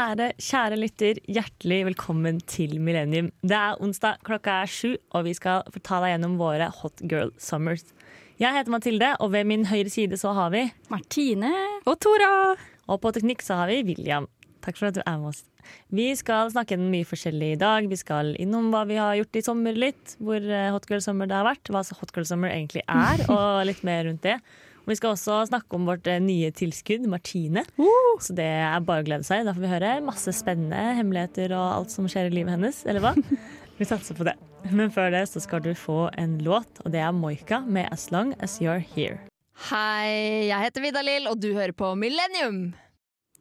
Kjære, kjære lytter, hjertelig velkommen til Millennium. Det er onsdag, klokka er sju, og vi skal ta deg gjennom våre Hot Girl Summers. Jeg heter Mathilde, og ved min høyre side så har vi Martine. Og Tora. Og på teknikk så har vi William. Takk for at du er med oss. Vi skal snakke gjennom mye forskjellig i dag. Vi skal innom hva vi har gjort i sommer litt. Hvor eh, Hot Girl Summer det har vært. Hva Hot Girl Summer egentlig er, og litt mer rundt det. Og vi skal også snakke om vårt eh, nye tilskudd, Martine. Så det er bare å glede seg. Da får vi høre masse spennende hemmeligheter og alt som skjer i livet hennes. Eller hva? Vi satser på det. Men før det så skal du få en låt, og det er Moika med 'As Long As You're Here'. Hei, jeg heter Vida Lill, og du hører på Millennium.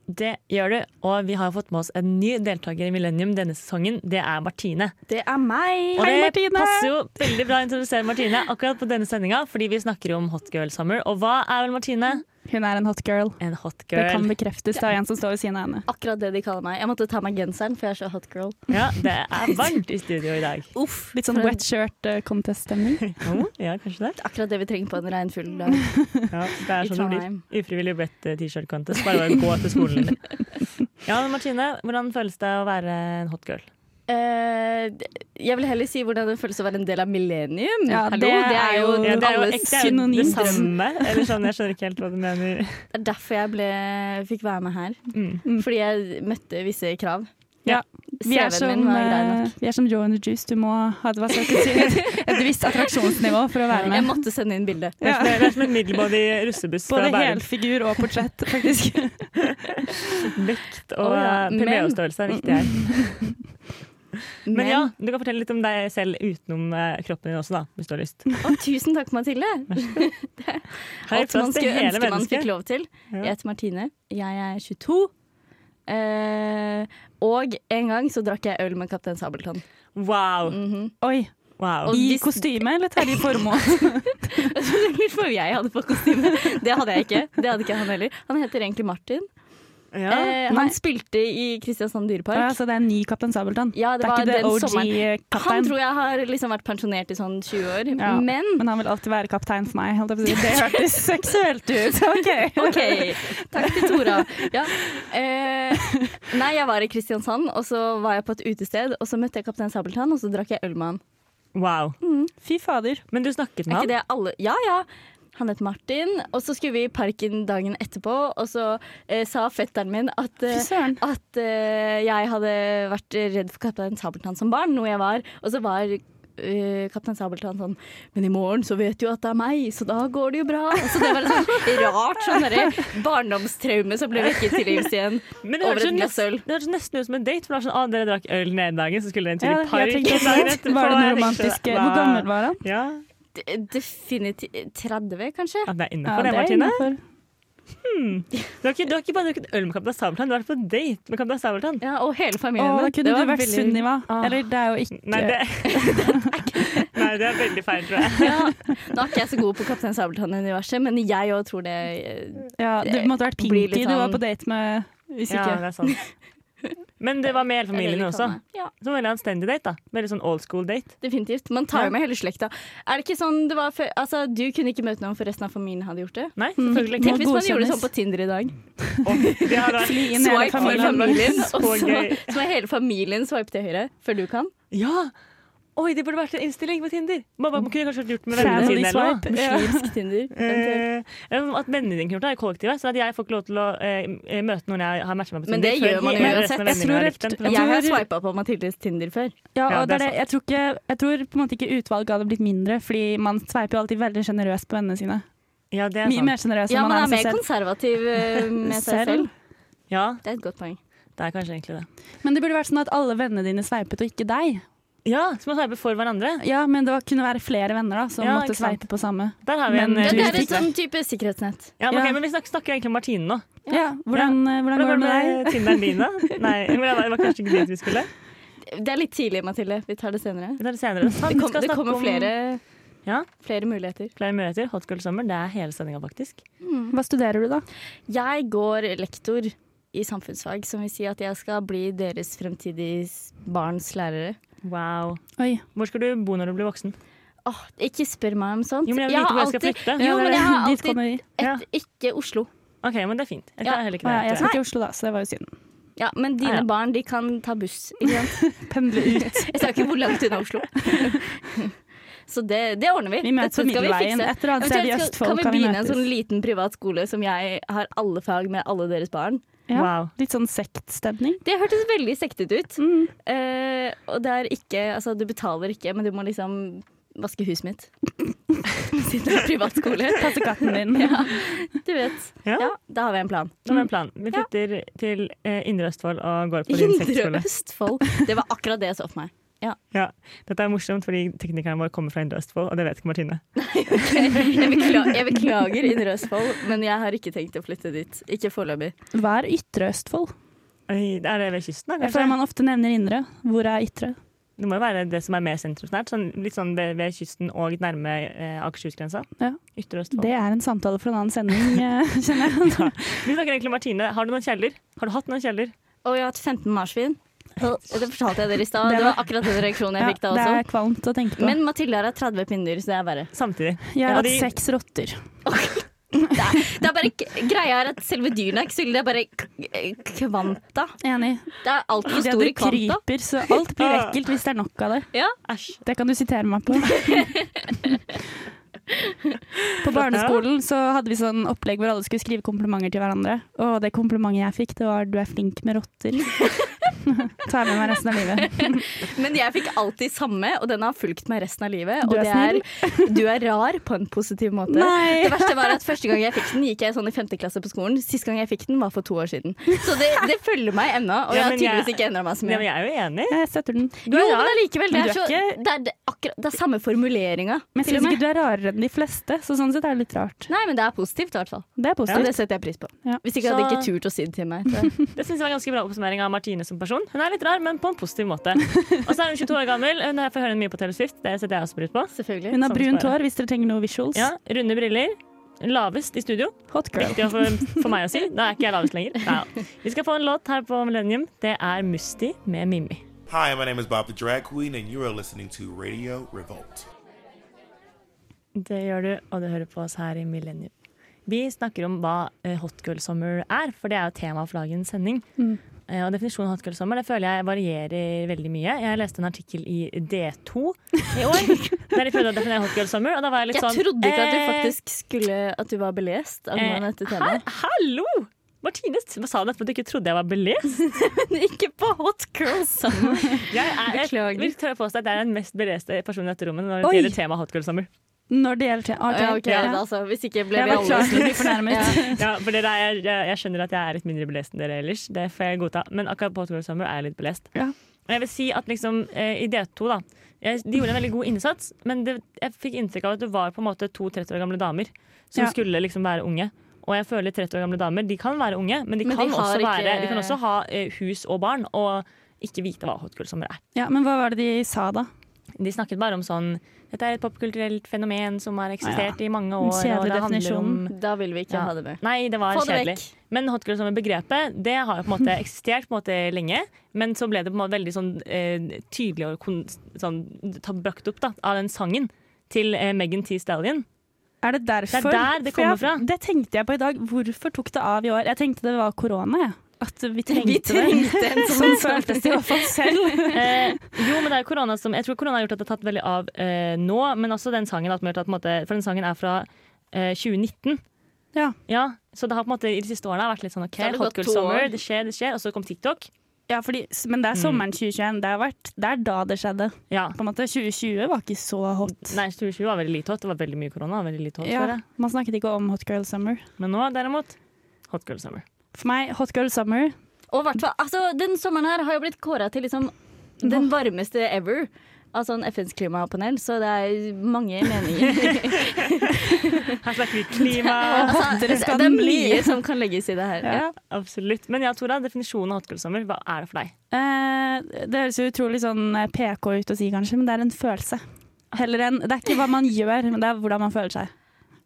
Det gjør du, og vi har fått med oss en ny deltaker i Millennium denne sesongen. Det er Martine. Det er meg. Og Hei, det passer jo veldig bra å introdusere Martine akkurat på denne sendinga, fordi vi snakker jo om Hot Girl Summer. Og hva er vel Martine? Hun er en hot girl. En hot girl. Det kan bekreftes. Det er en som står ved siden av henne. Akkurat det de kaller meg. Jeg måtte ta meg genseren, for jeg er så hot girl. Ja, det er varmt i studio i dag. Uff, Litt sånn wet shirt-contest-stemning. Oh, ja, kanskje det. Akkurat det vi trenger på en regnfull dag Ja, det er sånn det blir. Ufrivillig bedt eh, T-shirt contest. Bare å gå til skolen. Ja, Martine, hvordan føles det å være en hot girl? Eh, jeg vil heller si hvordan det føles å være en del av millennium. Ja, Hallo, det det, er jo Ja, det er jo alles ekte, det jo synonym. det samme. Eller sånn, jeg skjønner ikke helt hva du mener. Det er derfor jeg ble, fikk være med her. Mm. Fordi jeg møtte visse krav. Ja. Vi er, som, eh, vi er som Joe and the Juice. Du må ha et, hva skal si, et, et visst attraksjonsnivå for å være Jeg måtte sende inn bilde. Ja. som- det er som en middelmådig russebuss Både helfigur og portrett, faktisk. Vekt og oh, ja. eh, PBO-størrelse er viktig her. Men, Men, ja, du kan fortelle litt om deg selv utenom eh, kroppen din også, da, hvis du har lyst. Å, tusen takk, Mathilde. Her er Alt man skulle ønske man fikk lov til. Ja. Jeg heter Martine. Jeg er 22. Eh, og en gang så drakk jeg øl med Kaptein Sabeltann. Wow. Mhm. Oi. wow. I hvis- kostyme eller Terje Formoe? Hvorfor jeg hadde på kostyme. Det hadde jeg ikke. Det hadde ikke han heller. Han heter egentlig Martin. Ja. Eh, han spilte i Kristiansand dyrepark. Ja, så det er en ny Kaptein Sabeltann. Ja, det Det er ikke det den OG sommeren. Han tror jeg har liksom vært pensjonert i sånn 20 år. Ja. Men Men han vil alltid være kaptein for meg. Holdt jeg på å si. Det hørtes seksuelt ut. OK. okay. takk til Tora. Ja. Eh, nei, jeg var i Kristiansand, og så var jeg på et utested, og så møtte jeg Kaptein Sabeltann, og så drakk jeg øl med han. wow. Fy fader. Men du snakket Er med ikke han? det alle Ja, ja. Han het Martin, og så skulle vi i parken dagen etterpå, og så eh, sa fetteren min at, eh, at eh, jeg hadde vært redd for Kaptein Sabeltann som barn, noe jeg var. Og så var eh, Kaptein Sabeltann sånn Men i morgen så vet du at det er meg, så da går det jo bra. Så det var litt sånn rart sånn derre barndomstraume som ble vekket til livs igjen. Men det over hørtes et glass nest- øl. det hørtes nesten ut som en date. For det var sånn, ah, Dere drakk øl den ene dagen, så skulle dere en tur i park. etterpå, var det noe romantisk? Hvor gammel var han? Ja, Definitivt 30, kanskje? ja det er Ja, innafor det, det er Martine. innenfor. Du har, ikke, du har ikke bare drukket øl med Kaptein Sabeltann, du har vært på date med Kaptein Sabeltann. Ja, og hele familien. familien da kunne Det du vært veldig- Sunniva. Ah. Eller det er jo ikke Nei, det, Nei, det er veldig feil, tror jeg. Ja, nå er ikke jeg så god på Kaptein Sabeltann-universet, men jeg òg tror det eh, Ja, du måtte vært Pinky du var på date med, hvis Ja, ikke. det er sant. Men det var med hele familien også. Ja, Så veldig anstendig date. da Veldig sånn old school date. definitivt. Man tar jo med hele slekta. Er det ikke sånn det var før Altså, du kunne ikke møte noen for resten av familien hadde gjort det? Nei, selvfølgelig Tenk hvis man gjorde det sånn på Tinder i dag. Og de har da- Fly inn hele Swipe for familien. og så, gøy. så er hele familien swipe til høyre før du kan. Ja! Oi, det burde vært en innstilling på Tinder. Man, man kunne kanskje gjort det med vennene sine. swipe. Ja. Muslimsk Tinder. Eh, at vennene dine kunne gjort det er kollektivet, så at jeg får ikke lov til å uh, møte noen jeg har matcha med på Men det gjør man uansett. Jeg tror jeg Jeg har tror- swipa på Mathildes Tinder før. Ja, Ja, og det det er det. Jeg tror, ikke, jeg tror på en måte ikke utvalget hadde blitt mindre, fordi man sveiper jo alltid veldig sjenerøst på vennene sine. Ja, det er Mye sant. mer sjenerøs enn ja, man er er med mer seg selv. konservativ eh, med seg Selv? selv. Ja, Det er et godt poeng. det er kanskje egentlig det. Men det burde vært sånn at alle vennene dine sveipet, og ikke deg. Ja, som å sveipe for hverandre. Ja, men det var, kunne være flere venner da, som Ja, måtte sveipe på samme. Der har vi Men en eh, Ja, det er et sånn type sikkerhetsnett. ja, men, ok, Ja. men Vi snakker, snakker egentlig om Martine nå. Ja, hvordan, eh, hvordan går det med deg? Tinderen din, da? Nei, men det var det kanskje ikke dit vi skulle. Det er litt tidlig, Mathilde. Vi tar det senere. Vi tar det senere. Det, kom, skal det kommer om flere, Ja. flere muligheter. flere muligheter. Hot Girl Summer, det er hele sendinga, faktisk. Hva studerer du da? Jeg går lektor i samfunnsfag, som vil si at jeg skal bli deres fremtidige barns lærere. Wow. Oi, Hvor skal du bo når du blir voksen? Oh, ikke spør meg om sånt. Jo, men jeg jeg har alltid, jeg. Jo, men jeg har alltid et ikke Oslo. OK, men det er fint. Jeg Ja. ikke ja, jeg skal til Oslo da, så det var jo synd. Ja, men dine Ah, ja. barn de kan ta buss? Pendle ut. Jeg sa ikke hvor langt unna Oslo. Så det, det ordner vi. Vi møtes på middelveien. Et eller annet sted i Østfold kan vi kan vi begynne en sånn liten privat skole som jeg har alle fag med alle deres barn. Ja. Wow. Litt sånn sektstemning. Det hørtes veldig sektet ut. Mm. Eh, og det er ikke Altså, du betaler ikke, men du må liksom vaske huset mitt. Siden det er privatskole. Passe katten din. Ja, du vet. Ja. Ja, da har vi en plan. Da har vi en plan. Vi flytter til eh, Indre Østfold og går på din Indre. Østfold. Det var akkurat det jeg så for meg. Ja. Dette er morsomt, fordi teknikerne våre kommer fra Indre Østfold, og det vet ikke Martine. Jeg beklager, jeg beklager Indre Østfold, men jeg har ikke tenkt å flytte dit. Ikke foreløpig. Hva er Ytre Østfold? Det Er det ved kysten, da? Jeg føler man ofte nevner Indre. Hvor er Ytre? Det må jo være det som er mer sentrumsnært. Sånn, litt sånn ved, ved kysten og nærme eh, Akershusgrensa. Ja. Ytre Østfold. Det er en samtale for en annen sending, eh, kjenner jeg. Vi snakker egentlig om Martine. Har du noen kjeller? Har du hatt noen kjeller? Og jeg har hatt 15 marsvin. Det fortalte jeg dere i stad. Det Det var- akkurat den reaksjonen jeg Ja, fikk da også. det er kvalmt å tenke på. Men Mathilde har hatt 30 pinner, så det er verre. Samtidig. jeg har Ja, hatt de- seks rotter. Det er, det er bare, greia er at selve dyrene er ikke så ille, det er bare k- kvanta. Enig. Det er altfor for store i det kvanta. kryper, så alt blir ekkelt hvis det er nok av det. Ja. Æsj. Det kan du sitere meg på. På barneskolen så hadde vi sånn opplegg hvor alle skulle skrive komplimenter til hverandre. Og det komplimentet jeg fikk, det var 'du er flink med rotter'. Tar med meg resten av livet. Men jeg fikk alltid samme, og den har fulgt meg resten av livet. Du og er det er du er rar på en positiv måte. Nei. Det verste var at Første gang jeg fikk den, gikk jeg sånn i femte klasse på skolen. Sist gang jeg fikk den, var for to år siden. Så det, det følger meg ennå, og Ja, jeg har tydeligvis ikke endra meg så Ja, mye. men jeg er jo enig. Jeg støtter den. Du Jo, er men rar. allikevel. Det er, så, ikke- det, er det, akkurat, det er samme formuleringa. Men jeg til syns ikke du er rarere enn de fleste, så sånn sett er det litt rart. Nei, men det er positivt, i hvert fall. Det er Og positivt. det setter jeg pris på. Ja. Hvis ikke hadde jeg ikke turt å si det til meg. Det syns jeg var en ganske bra oppsummering av Martine som person. Hun er litt rar, men på en positiv måte. Og så er hun 22 år gammel. Hun får høre mye på Taylor Swift. Det setter jeg også pris på. Selvfølgelig. Hun har brunt hår hvis dere trenger noe visuals. Ja, Runde briller. Lavest i studio. Hot girl. Viktig for, for meg å si. Da er ikke jeg lavest lenger. Ja. Vi skal få en låt her på Millennium. Det er Musti med Mimmi. Hi, my name is Bob the Drag Queen, and you are listening to Radio Revolt. Det gjør du, og du hører på oss her i Millennium. Vi snakker om hva eh, hot girl summer er, for det er jo tema for dagens sending. Mm. Eh, Og definisjonen av summer det føler jeg varierer veldig mye. Jeg leste en artikkel i D2 i år der de prøvde å definere summer, og da var jeg litt Jeg sånn trodde ikke at du eh, faktisk skulle At du var belest av eh, dette temaet. Hallo! Martine sa nettopp at du ikke trodde jeg var belest? Men ikke på Hot Girl Summer. Jeg, er, jeg vil tørre påstå at jeg er den mest beleste personen i dette rommet når det gjelder tema hot girl summer. Når det gjelder til okay, Ja, ok, ja. altså, hvis ikke ble vi alle fornærmet. Ja, for dere er, jeg, jeg skjønner at jeg er litt mindre belest enn dere ellers. Det får jeg godta. Men akkurat på Hot Girl Summer er jeg litt belest. Ja. Og jeg vil si at liksom, eh, i D2 da jeg, De gjorde en veldig god innsats, men det, jeg fikk inntrykk av at det var på en måte to 30 år gamle damer som Ja. skulle liksom være unge. Og jeg føler 30 år gamle damer De kan være unge, men de, Men kan, de, også ikke- være, de kan også ha eh, hus og barn og ikke vite hva Hot Girl Summer er. Ja, men hva var det de sa da? De snakket bare om sånn Dette er et popkulturelt fenomen som har eksistert i mange år. Kjedelig definisjon. om. Da vil vi ikke Ja. ha det med. Nei, det var Få kjedelig. Det Men hot girl er begrepet, det har jo på en måte eksistert på en måte lenge. Men så ble det på en måte veldig sånn, eh, tydelig og kon sånn, ta- brakt opp da, av den sangen til eh, Megan T. Stallion. Er det derfor? Det er der det kommer fra. Det tenkte jeg på i dag. Hvorfor tok det av i år? Jeg tenkte det var korona, jeg. At vi trengte, Vi trengte det. sånn Sånn føltes det i hvert fall selv. Eh, jo, men det er korona som Jeg tror korona har gjort at det har tatt veldig av eh, nå, men også den sangen. At, på en måte, for den sangen er fra eh, 2019. Ja. Ja, så det har på en måte i de siste årene vært litt sånn OK, Så det hot girl summer, det skjer, det skjer. Og så kom TikTok. Ja, fordi, men det er sommeren 2021. Det, har vært, det er da det skjedde. Ja. På en måte 2020 var ikke så hot. Nei, 2020 var veldig lite hot. Det var veldig mye korona. Veldig lite hot, Ja, man snakket ikke om hot girl summer. Men nå derimot hot girl summer. For meg, hot girl summer Og altså, den sommeren her har jo blitt kåra til liksom den varmeste ever. Av sånn FNs klimapanel, så det er mange meninger. Her snakker vi klima. altså, det, skal det er mye som kan legges i det her. Ja. Absolutt. Men ja, Tora, definisjonen av hot girl summer, hva er det for deg? eh, Det høres jo utrolig sånn eh, PK ut å si, kanskje, men det er en følelse. Heller enn, det er ikke hva man gjør, men det er hvordan man føler seg.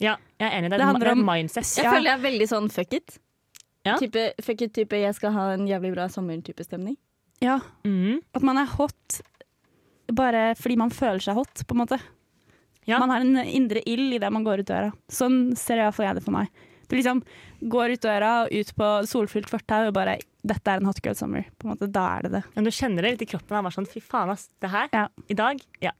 Ja, jeg er enig. Det Det er, handler det er om- mindset. Jeg Ja. føler jeg er veldig sånn fuck it. Ja. Type, fikk et type jeg skal ha en jævlig bra sommer-type stemning. Ja, Mm. At man er hot bare fordi man føler seg hot, på en måte. Ja. Man har en indre ild idet man går ut døra. Sånn ser iallfall jeg det for meg. Du liksom går ut døra og ut på solfylt fortau og bare dette er en hot girl summer. På en måte, da er det det. Men du kjenner det litt i kroppen. Det er bare sånn, Fy faen, ass. Det her, Ja. i dag, ja.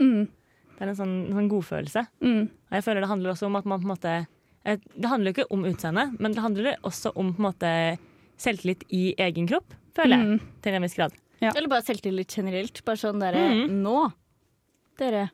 Mm, Det er en sånn, sånn godfølelse. mm. Og jeg føler det handler også om at man på en måte Det handler jo ikke om utseendet, men det handler også om på en måte selvtillit i egen kropp, føler jeg. Mm. Til en viss grad. Eller bare selvtillit generelt. Bare sånn derre mm. Nå, dere.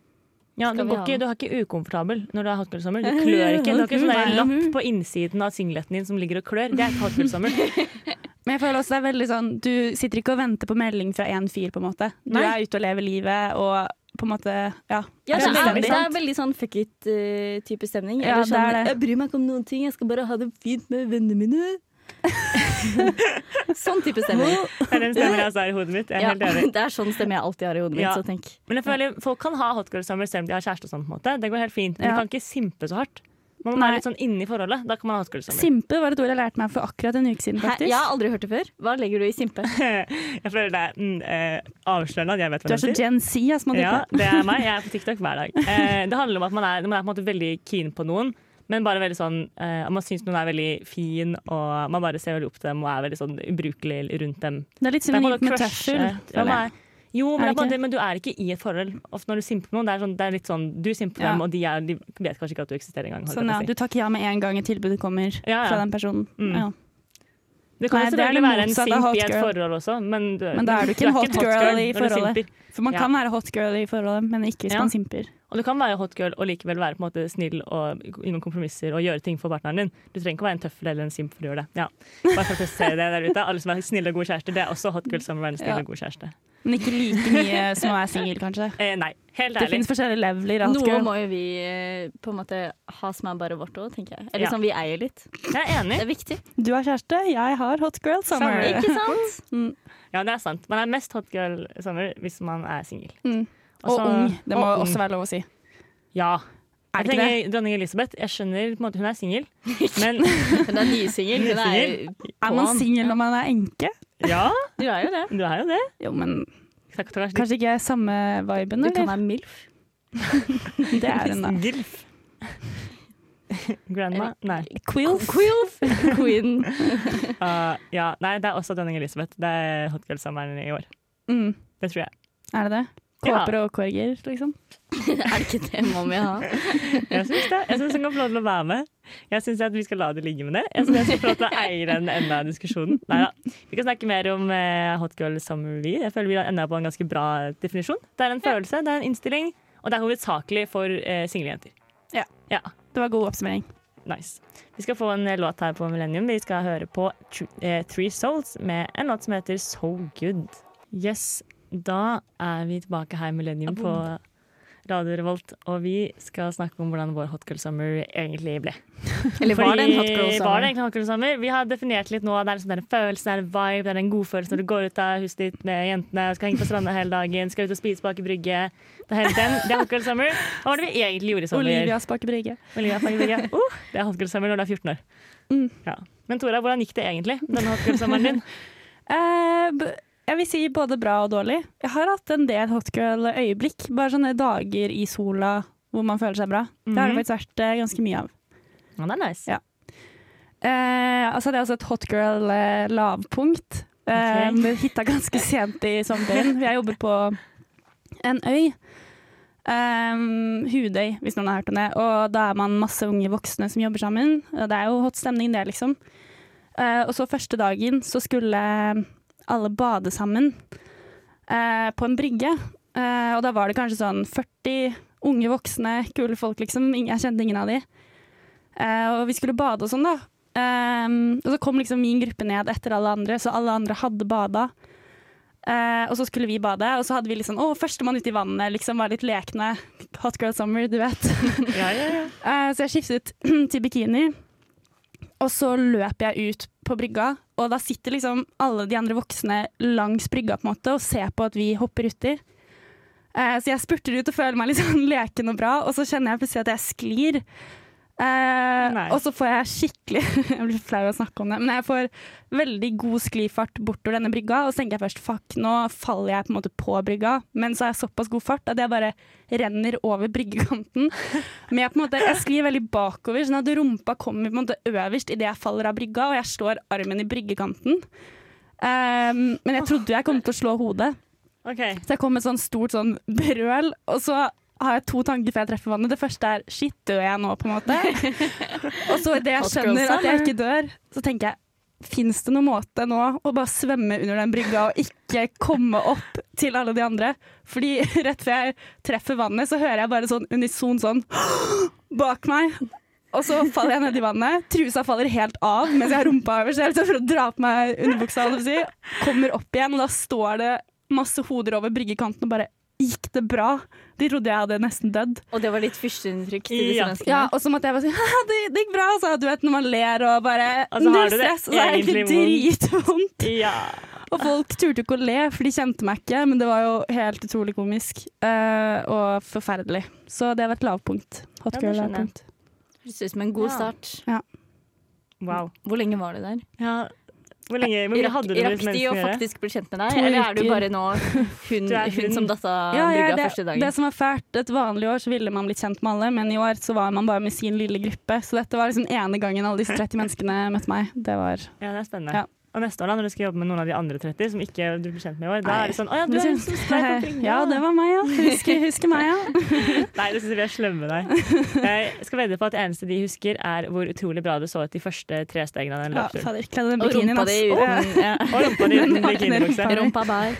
Ja, du, ikke, du er ikke ukomfortabel når du har hot girl. Du klør ikke. Du har ikke sånn lapp på innsiden av singleten din som ligger og klør. Det er ikke. Men jeg føler også det er veldig sånn Du sitter ikke og venter på melding fra én fyr, på en måte. Du Nei. er ute og lever livet og på en måte Ja. Ja, det, er, selvstendig. det er veldig sånn fuck it-type stemning. Ja, sånn, det det. Jeg bryr meg ikke om noen ting, jeg skal bare ha det fint med vennene mine. sånn type stemning. Det er den stemmen jeg har i hodet mitt. Jeg er Ja, helt enig. det er sånn stemme jeg alltid har i hodet mitt. Ja. Så tenk. Men jeg føler folk kan ha hotgirl-summer selv om de har kjæreste og sånn. på en måte. Det går helt fint. Men Ja. du kan ikke simpe så hardt. Man må være litt sånn inni forholdet. Da kan man ha hot. Simpe var et ord jeg lærte meg for akkurat en uke siden, Hæ? faktisk. Jeg har aldri hørt det før. Hva legger du i simpe? jeg føler det er mm, eh, avslørende at jeg vet hva Du er så. Gen Z, ass, Ja, det er meg. Jeg er på TikTok hver dag. Eh, det handler om at man er, man er på en måte veldig keen på noen, men bare veldig sånn eh, Man syns noen er veldig fin, og man bare ser veldig opp til dem og er veldig sånn ubrukelig rundt dem. Det er litt som en måte med tøffel. Jo, men, Er det men du er ikke i et forhold. Ofte når du simper noen, det er, sånn, det er litt sånn Du simper Ja. dem, og de, er, de vet kanskje ikke at du eksisterer engang. Sånn, ja. Du takker ja med en gang et tilbud kommer Ja, fra den personen. Mm. Ja. Det kan Nei, jo selvfølgelig være en simp i et forhold også, men, du, Men da er du ikke en hot girl i forholdet. For man kan være hot girl i forholdet, men ikke hvis man simper. Og du kan være hot girl og likevel være på en måte snill og innom kompromisser og gjøre ting for partneren din. Du trenger ikke å være en tøffel eller en simp for å gjøre det. Ja. Bare for å presisere det der ute. Alle som er snille og gode kjærester, det er også hot girl være en snill og god kjæreste. Men ikke like mye som å være singel, kanskje. Eh, nei, helt ærlig. Det finnes forskjellige leveler. Noe må jo vi eh, på en måte ha som er bare vårt òg, tenker jeg. Eller Ja. som vi eier litt. Jeg er enig. Det er viktig. Du har kjæreste, jeg har hot girl summer. Samme, Ikke sant? Ja, det er sant. Man er mest hot girl sommer hvis man er singel. Mm. Og Også- ung. Det må og ung. også være lov å si. Ja. Er Jeg det ikke det? dronning Elisabeth. Jeg skjønner på en måte hun er singel, men Hun er nysingel. Er Er man singel når man er enke? Ja, Du er jo det. du er jo det. Jo, men kanskje ikke jeg er samme viben, Du kan eller? være MILF. Det er hun, da. Gilf. Grandma? Nei. Quilf. Quilf. Queen. Uh, ja, nei, det er også dronning Elisabeth. Det er hot girl-sommeren i år. Mm. Det tror jeg. Er det det? Ja. Kåper og korger, liksom? er det ikke det må vi ha? Jeg syns det. Jeg syns hun kan få lov til å være med. Jeg syns vi skal la det ligge med det. Jeg synes jeg skal få lov til å eie den enda av diskusjonen. Neida. Vi kan snakke mer om eh, hot girl summer vi. Jeg føler vi enda på en ganske bra definisjon. Det er en følelse, det er en innstilling, og det er hovedsakelig for eh, single jenter. Det var god oppsummering. Nice. Vi skal få en eh, låt her på Millennium. Vi skal høre på eh, Three Souls med en låt som heter So Good. Yes, da er vi tilbake her i Millennium på Radio Revolt, og vi skal snakke om hvordan vår hot girl summer egentlig ble. Eller var det en hot girl Var det egentlig en hot girl summer? Vi har definert litt nå. Det er en sånn der følelse, det er en vibe, det er en god følelse når du går ut av huset ditt med jentene skal henge på stranda hele dagen, skal ut og spise bak i Brygge. Det er, den. det er hot girl summer. Hva var det vi egentlig gjorde i sommer? Olivia Spake Brygge. Olivia spake Brygge. Uh, det er hot girl summer når du er 14 år. Mm. Ja. Men Tora, hvordan gikk det egentlig, denne hot girl sommeren din? B- jeg vil si både bra og dårlig. Jeg har hatt en del hot girl-øyeblikk. Bare sånne dager i sola hvor man føler seg bra. Det har det Mhm. faktisk vært eh, ganske mye av. Ja, det er nice. Ja. Eh, altså det er også et hotgirl-lavpunkt. Eh, Ok. Det hitta ganske sent i sommerferien. Jeg jobber på en øy. Um, Hudøy, hvis noen har hørt om det. Og da er man masse unge voksne som jobber sammen. Det er jo hot stemning, det, liksom. Uh, og så første dagen så skulle alle bade sammen eh, på en brygge. Eh, og da var det kanskje sånn 40 unge voksne, kule folk, liksom. Jeg kjente ingen av de. Eh, og vi skulle bade og sånn, da. Um, og så kom liksom min gruppe ned etter alle andre, så alle andre hadde bada. Eh, og så skulle vi bade, og så hadde vi liksom Å, førstemann ut i vannet, liksom var litt lekne. Hot girl summer, du vet. Ja, ja, ja. Eh, så jeg skiftet til bikini. Og så løp jeg ut på brygga, og da sitter liksom alle de andre voksne langs brygga på en måte og ser på at vi hopper uti. Eh, så jeg spurter ut og føler meg litt sånn leken og bra, og så kjenner jeg plutselig at jeg sklir. Eh, og så får jeg skikkelig Jeg blir flau av å snakke om det, men jeg får veldig god sklifart bortover denne brygga, og så tenker jeg først fuck, nå faller jeg på en måte på brygga, men så har jeg såpass god fart at jeg bare renner over bryggekanten. Men jeg, på en måte, jeg sklir veldig bakover, sånn at rumpa kommer på en måte øverst idet jeg faller av brygga, og jeg slår armen i bryggekanten. Um, men jeg trodde jeg kom til å slå hodet. Okay. Så jeg kom med et sånn stort sånn brøl, og så har jeg to tanker før jeg treffer vannet. Det første er shit, dør jeg nå, på en måte? og så idet jeg skjønner at jeg ikke dør, så tenker jeg Fins det noen måte nå å bare svømme under den brygga og ikke komme opp til alle de andre? Fordi rett før jeg treffer vannet, så hører jeg bare sånn unison sånn bak meg. Og så faller jeg ned i vannet. Trusa faller helt av mens jeg har rumpa over. Så jeg liksom for å dra på meg underbuksa. Kommer opp igjen, og da står det masse hoder over bryggekanten og bare Gikk det bra? De trodde jeg hadde nesten dødd. Og det var litt førsteinntrykk til disse Ja. menneskene. Ja, og så måtte jeg bare si «Haha, det, det gikk bra, altså. Du vet når man ler og bare Og så Null stress, og så er det egentlig dritvondt. Ja. Og folk turte ikke å le, for de kjente meg ikke, men det var jo helt utrolig komisk. Uh, og forferdelig. Så det var et lavpunkt. Hot Ja, det girl-lavpunkt. Høres ut som en god start. Ja. Wow. Hvor lenge var du der? Ja. Hvor lenge hvor mye Rakk hadde du rakk de å faktisk bli kjent med deg, To eller er du bare nå hun, er hun hun. som datta Ja, brygga første dagen? det som var fælt, et vanlig år så ville man blitt kjent med alle, men i år så var man bare med sin lille gruppe. Så dette var liksom ene gangen alle disse 30 menneskene møtte meg. Det var Ja, det er spennende. Ja. Og neste år, da, når du skal jobbe med noen av de andre 30 som ikke du blir kjent med i år, da er det sånn Å ja, du er hun som skrev på brygga. Ja, det var meg, ja. Husker, husker meg, ja. Nei, det syns jeg vi er slemme med deg. Jeg skal vedde på at det eneste de husker, er hvor utrolig bra du så ut de første tre stegene av den ja løpeturen. fader, kledde den Og rumpa di uten ja. Og rumpa di uten bikinibukse. Rumpa bar.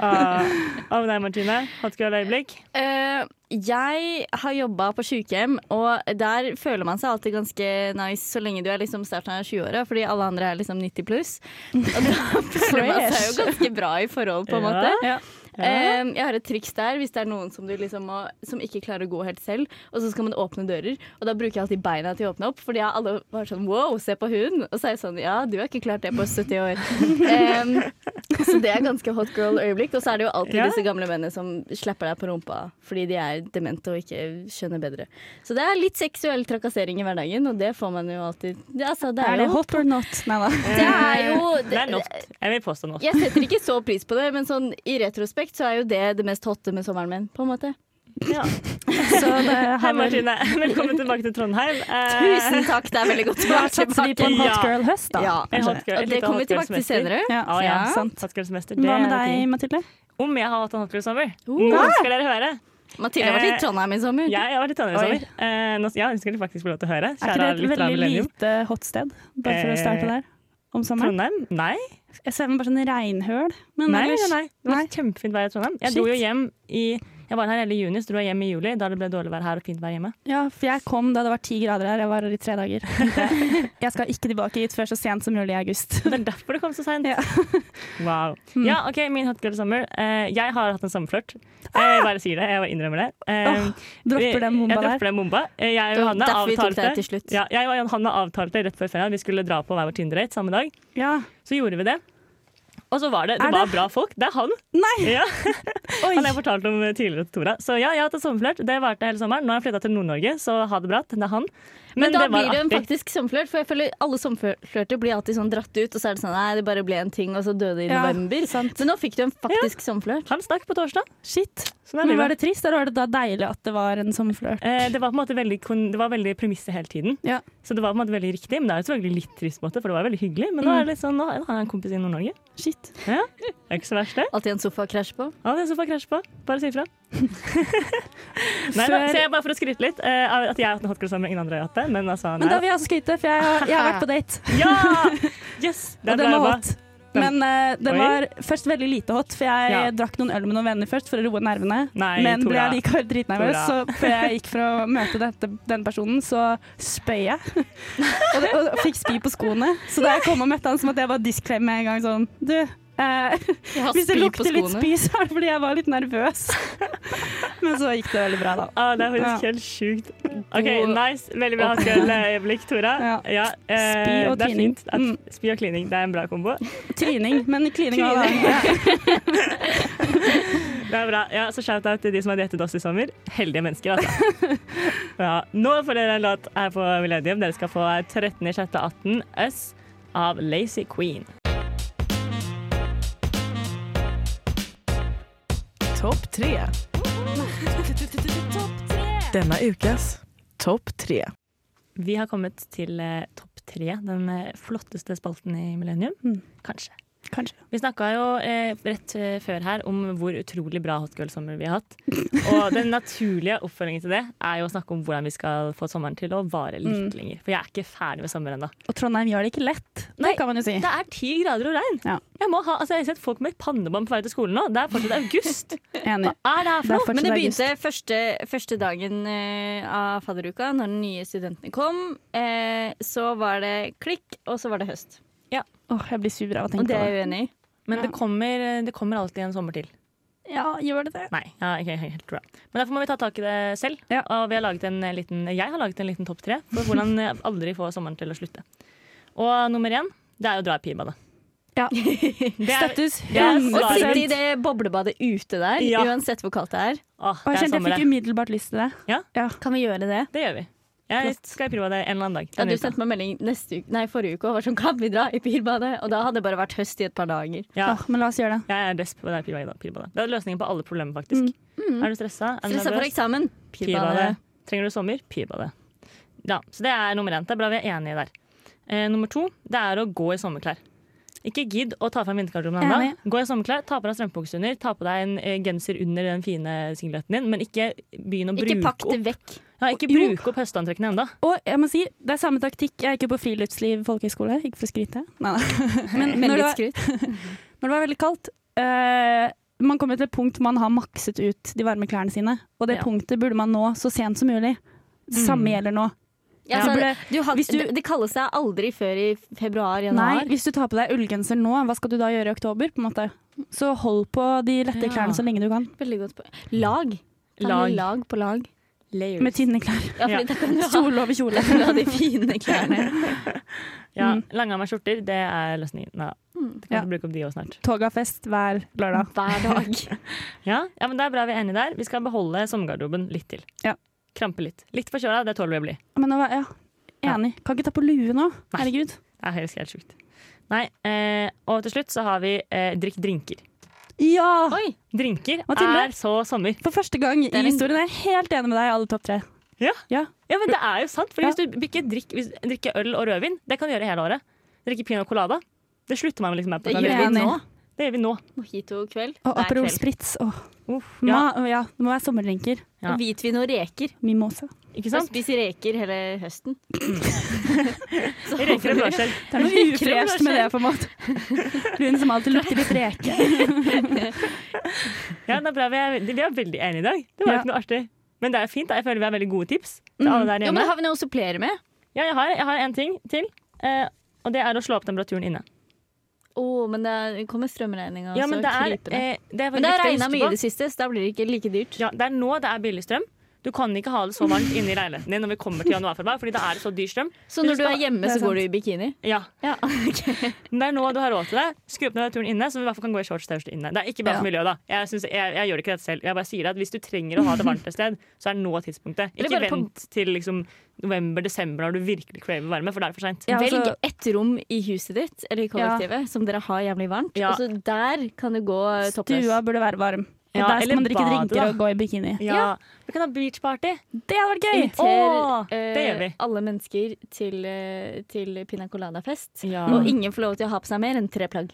Ah, Hva med deg, Martine? Hot girl-øyeblikk? Eh, jeg har jobba på sykehjem, og der føler man seg alltid ganske nice så lenge du er liksom starten av 20-åra, fordi alle andre er liksom 90 pluss. Og da føler man seg jo ganske bra i forhold, på en måte. Ja. Eh, jeg har et triks der hvis det er noen som, du liksom må, som ikke klarer å gå helt selv, og så skal man åpne dører. Og da bruker jeg alltid beina til å åpne opp, fordi alle var sånn wow, se på hun. Og så er jeg sånn ja, du har ikke klart det på 70 år. um, så det er ganske hot girl-øyeblikk. Og så er det jo alltid Ja. disse gamle mennene som slapper deg på rumpa fordi de er demente og ikke skjønner bedre. Så det er litt seksuell trakassering i hverdagen, og det får man jo alltid. Det, altså, det Er er det hot or not? Nei da. det er jo Det er not. Jeg vil påstå not. jeg setter ikke så pris på det, men sånn i retrospekt så er jo det det mest hotte med sommeren min, på en måte. Ja. Så det Hei, Martine. Velkommen tilbake til Trondheim. Eh, Tusen takk, det er veldig godt å være satser vi på en Ja. hot girl-høst, da. Ja, En hot girl- det kommer vi tilbake til senere. Ja, Å ja, sant. Hot girl-semester. det Hva med er deg. Mathilde? Om jeg har hatt en hot girl-sommer? Uh. Nå skal dere høre. Mathilde har vært i Eh, Trondheim i sommer. Jeg har vært i Trondheim i sommer. Eh, nå, ja, det skal dere faktisk få lov til å høre. Er ikke det et veldig lite hot sted? Bare for å starte Eh, der. Om sommeren? Trondheim? Nei. Jeg ser meg bare sånn regnhøl. Men Nei, nei, ellers nei. Det var kjempefint vær i Trondheim. Jeg dro jo hjem i Jeg var her hele juni, så dro jeg hjem i juli, da det ble dårlig vær her og fint vær hjemme. Ja, for jeg kom da det var ti grader her. Jeg var her i tre dager. Jeg Jeg skal ikke tilbake hit før så sent som mulig i august. Det er derfor det kom så seint. Ja. Wow. Mm. Ja, OK, min hot girl summer. Eh, jeg har hatt en sommerflørt. Jeg bare sier det, jeg innrømmer det. Eh, Åh, Dropper den bomba jeg der. dropper den bomba. Eh, Jeg og Johanne Hanne derfor vi tok avtalte det til slutt. ja, Jeg og Johanne avtalte rett før ferien at vi skulle dra på hver vår Tinder-date samme dag. Ja. Så gjorde vi det. Og så var det, det det? var bra folk. Det er han. Nei! Ja. Han har jeg fortalt om tidligere til Tora. Så ja, jeg har hatt et sommerflørt. Det varte hele sommeren. Nå har jeg flytta til Nord-Norge, så ha det bra. Det er han. Men, da blir det en faktisk sommerflørt, for jeg føler alle sommerflørter blir alltid sånn dratt ut, og så er det sånn nei, det bare ble en ting, og så døde i Ja, november. sant. Men nå fikk du en faktisk sommerflørt. Han stakk på torsdag. Shit. Sånn Men var det trist, eller var det da deilig at det var en sommerflørt? Eh, det var på en måte veldig, det var veldig premisset hele tiden. Ja. Så det var på en måte veldig riktig, men det er jo selvfølgelig litt trist, på en måte, for det var veldig hyggelig. Men nå Mm. er det litt sånn, nå har jeg en kompis i Nord-Norge. Shit. Ja, Det er ikke så verst, det. Alltid en sofa å krasje på. Ja, det er sofa krasje på. Bare si ifra. Nei da, så jeg bare for å skryte litt uh, at jeg har hatt en hotgirl sammen med ingen andre har hatt det, men altså Men da vil jeg også skryte, for jeg, jeg har vært på date. Ja! Yes! den Og den var hot. Men uh, den var først veldig lite hot, for jeg Ja. drakk noen øl med noen venner først for å roe nervene. Nei, men ble jeg likevel dritnervøs, så før jeg gikk for å møte dette, den personen, så spøy jeg. og, det, og fikk spy på skoene. Så da jeg kom og møtte han, så måtte jeg bare disclaime med en gang sånn Du, eh, har hvis det lukter litt spy, så er det fordi jeg var litt nervøs. men så gikk det veldig bra, da. Ah, det er faktisk helt sjukt. OK, nice. Veldig bra hot girl-øyeblikk, Tora. Ja. eh, Spy og klining. Mm. Spy og klining, det er en bra kombo. Tryning, men klining òg. Det er bra. Ja, så shout-out til de som har diettet oss i sommer. Heldige mennesker, altså. Ja, nå får dere en låt her på Millennium. Dere skal få 13.6.18 Us av Lazy Queen. Topp tre. Denne ukas Topp tre. Vi har kommet til eh, topp tre, den eh, flotteste spalten i Millennium. Mm. Kanskje. Kanskje. Vi snakka jo eh, rett eh, før her om hvor utrolig bra Hot Girl-sommer vi har hatt. Og den naturlige oppfølgingen til det er jo å snakke om hvordan vi skal få sommeren til å vare litt Mm. lenger. For jeg er ikke ferdig med sommer ennå. Og Trondheim gjør det ikke lett. Nei, Det kan man jo si. Det er ti grader og regn. Ja. Jeg, må ha, altså, jeg har sett folk med pannebånd på vei til skolen nå. Det er fortsatt august. Enig. Hva er det her for noe? Men det begynte første, første dagen eh, av fadderuka, når de nye studentene kom. Eh, så var det klikk, og så var det høst. Åh, jeg blir sur av å Og tenke det på er det. jeg uenig i. Men Ja. det kommer, det kommer alltid en sommer til. Ja, gjør det det? Nei, ja, ikke helt bra. Men derfor må vi ta tak i det selv. Ja. Og vi har laget en liten, jeg har laget en liten topp tre for hvordan jeg aldri få sommeren til å slutte. Og nummer én, det er å dra i pibadet. Ja. Det er- Støttes Ja, Og Svaret. sitte i det boblebadet ute der, Ja. uansett hvor kaldt det er. Åh, Og det jeg er kjente jeg sommer, fikk det. umiddelbart lyst til det. Ja? Kan vi gjøre det? Det gjør vi. Jeg skal i pirbadet en eller annen dag. Ja, du uka. sendte meg melding neste uke, nei, forrige uke og var sånn Kan vi dra i pirbadet? Og da hadde det bare vært høst i et par dager. Ja, Åh, men la oss gjøre det. jeg er desp på det pirbadet. pirbadet. Det er løsningen på alle problemer, faktisk. Mm. Er du stressa? Er Stressa for eksamen. Pirbadet. Trenger du sommer? Pirbadet. Ja, så det er nummer én. Det er bra vi er enige der. Eh, nummer to det er å gå i sommerklær. Ikke gidd å ta fram vintergarderoben ennå. Enig. Gå i sommerklær, ta på deg strømpebukse under, ta på deg en eh, genser under den fine singleten din, men ikke begynn å bruke opp. Ikke pakk det vekk. ja, ikke bruke opp høstantrekkene ennå. Og jeg må si, det er samme taktikk. Jeg gikk jo på friluftsliv folkehøgskole, ikke for å skryte. Nei, nei. Men når det, var, når det var veldig kaldt uh, Man kommer til et punkt man har makset ut de varme klærne sine. Og det Ja. punktet burde man nå så sent som mulig. Det samme Mm. gjelder nå. Ja, Ja. så, du had, hvis du- det, det kalles seg aldri før i februar-januar. Nei, hvis du tar på deg ullgenser nå, hva skal du da gjøre i oktober? på en måte? Så hold på de lette Ja. klærne så lenge du kan. Veldig godt på. Lag. Lag. lag på lag. Layers. Med tynne klær. Ja, Ja. Kjole over kjole. du de fine klærne. Ja, Mm. Langarma skjorter, det er løsningen. Nei, Mm. du kan Ja. bruke opp de òg snart. Togafest hver lørdag. Hver dag. Ja, ja, men Det er bra vi er enige der. Vi skal beholde sommergarderoben litt til. Ja. Krampe litt. Litt forkjøla, det tåler vi å bli. Men nå, ja, enig. Kan ikke ta på lue nå. Nei. Herregud. Det er helt, helt sjukt. Nei, eh, og til slutt så har vi eh, drikk drinker. Ja! Oi! Drinker Mathilde? er så sommer. For første gang i historien er jeg helt enig med deg i alle topp tre. Ja. Ja. Ja, men det er jo sant. For Ja. hvis du ikke drikker, hvis, drikker øl og rødvin, det kan du gjøre hele året. Drikke pina colada, det slutter man liksom med på. Det gjør jeg nå. Det gjør vi nå. Mojito-kveld. Og Aperol. Spritz. Oh. Uff, ja, ja, det må være sommerdrinker. Ja. Og hvitvin og reker. Mimosa. ikke sant? spiser reker hele høsten. Så Reker og blåskjell. Det er noe ufresht med det, på en måte. Hun som alltid lukter litt reke. Ja, det er bra. Vi er, vi er veldig enige i dag. Det var Ja. ikke noe artig. Men det er fint. Jeg føler vi har veldig gode tips til alle der Jo, hjemme. men har vi noe å supplere med? Ja, jeg har, jeg har en ting til. Eh, og det er å slå opp temperaturen inne. Å, men det er- kommer strømregninga Ja, men det er, eh, det er Men det har regna mye i det siste, så da blir det ikke like dyrt. Ja, det er nå det er billig strøm. Du kan ikke ha det så varmt inne i leiligheten din når vi kommer til januar-februar, fordi da er det så dyr strøm. Så når du skal- er hjemme, så går du i bikini? Ja, Ja, okay. men Det er nå du har råd til det. Skru opp temperaturen inne, så vi i hvert fall kan gå i shorts T-skjorte inne. Det er ikke bra for miljøet, da. Jeg, synes, jeg, jeg gjør ikke dette selv. Jeg bare sier at hvis du trenger å ha det varmt et sted, så er nå tidspunktet. Ikke vent på- til liksom november-desember når du virkelig craver varme, for da er det for seint. Ja, altså- Velg ett rom i huset ditt eller i kollektivet som dere har jævlig varmt. Ja. Og så der kan du gå toppløs. Stua burde være varm. Ja, der skal man drikke bade, drinker da. og gå i bikini. Ja. Vi kan ha beachparty. Det hadde vært gøy! Inviter Åh, eh, det gjør vi. alle mennesker til, eh, til pina colada-fest. Ja. Og ingen får lov til å ha på seg mer enn tre plagg.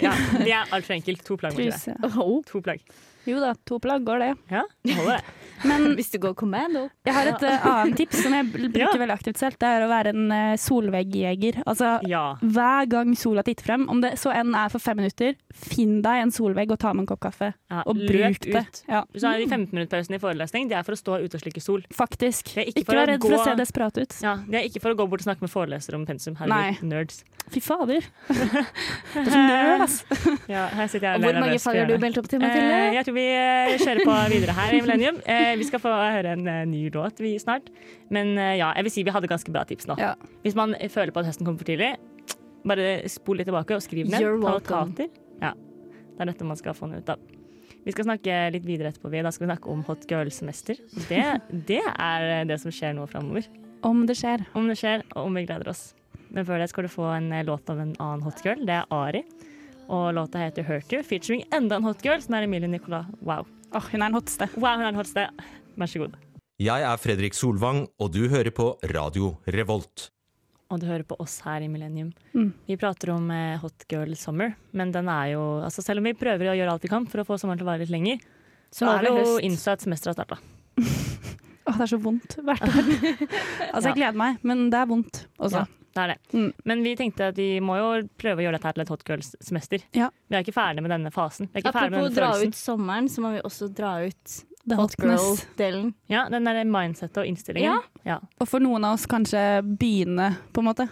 ja. Det er altfor enkelt. To plagg. må ikke det. Truse. Oh. To plagg. Jo da, to plagg går det. Ja, det holder det. Men Hvis du går commando. jeg har et uh, annet tips som jeg bruker Ja. veldig aktivt selv. Det er å være en uh, solveggjeger. Altså Ja. hver gang sola titter frem, om det så enn er for fem minutter, finn deg en solvegg og ta med en kopp kaffe. ja. Og bruk ut. det. Ja, Så er de 15-minuttpausene i forelesning De er for å stå ute og slikke sol. faktisk. Er ikke Ikke vær redd for å se desperat ut. Ja, Det er ikke for å gå bort og snakke med forelesere om pensum. Herregud, nerds. Fy fader. Det er så nerd, ass. Ja, her sitter jeg Og alene hvor mange har du meldt opp til, Eh, Mathilde? jeg tror vi kjøre kjører på videre her i Millennium. Eh, vi skal få høre en eh, ny låt vi snart. Men eh, ja, jeg vil si vi hadde ganske bra tips nå. Ja. Hvis man eh, føler på at høsten kommer for tidlig, bare spol litt tilbake og skriv ned. You're Ja, det er dette man skal få ned ut av. Vi skal snakke litt videre etterpå. Da skal vi snakke om hot girl-semester. Det, det er det som skjer nå framover. Om det skjer. Om det skjer, og om vi gleder oss. Men før det skal du få en eh, låt av en annen hot girl. Det er Ari. Og låta heter 'Hurt You', featuring enda en hot girl, som er Emilie Nicolas. Wow. Åh, hun er den hotste. wow, hun er den hotste. Vær så god. Jeg er Fredrik Solvang, og du hører på Radio Revolt. Og du hører på oss her i Millennium. Mm. Vi prater om eh, Hot Girl Summer, men den er jo altså Selv om vi prøver å gjøre alt vi kan for å få sommeren til å vare litt lenger, så Nå er det jo innså at semesteret har starta. Åh, det er så vondt hvert år. altså, jeg gleder meg, men det er vondt også. Ja, det er det. Mm. Men vi tenkte at vi må jo prøve å gjøre dette til et Hot Girls-semester. Ja. Vi er ikke ferdig med denne fasen. Vi er ikke ferdig med Apropos å dra ut sommeren, så må vi også dra ut The hot girl-delen. Ja, Den der mindsetet og innstillingen. Ja. Og for noen av oss kanskje begynne, på en måte.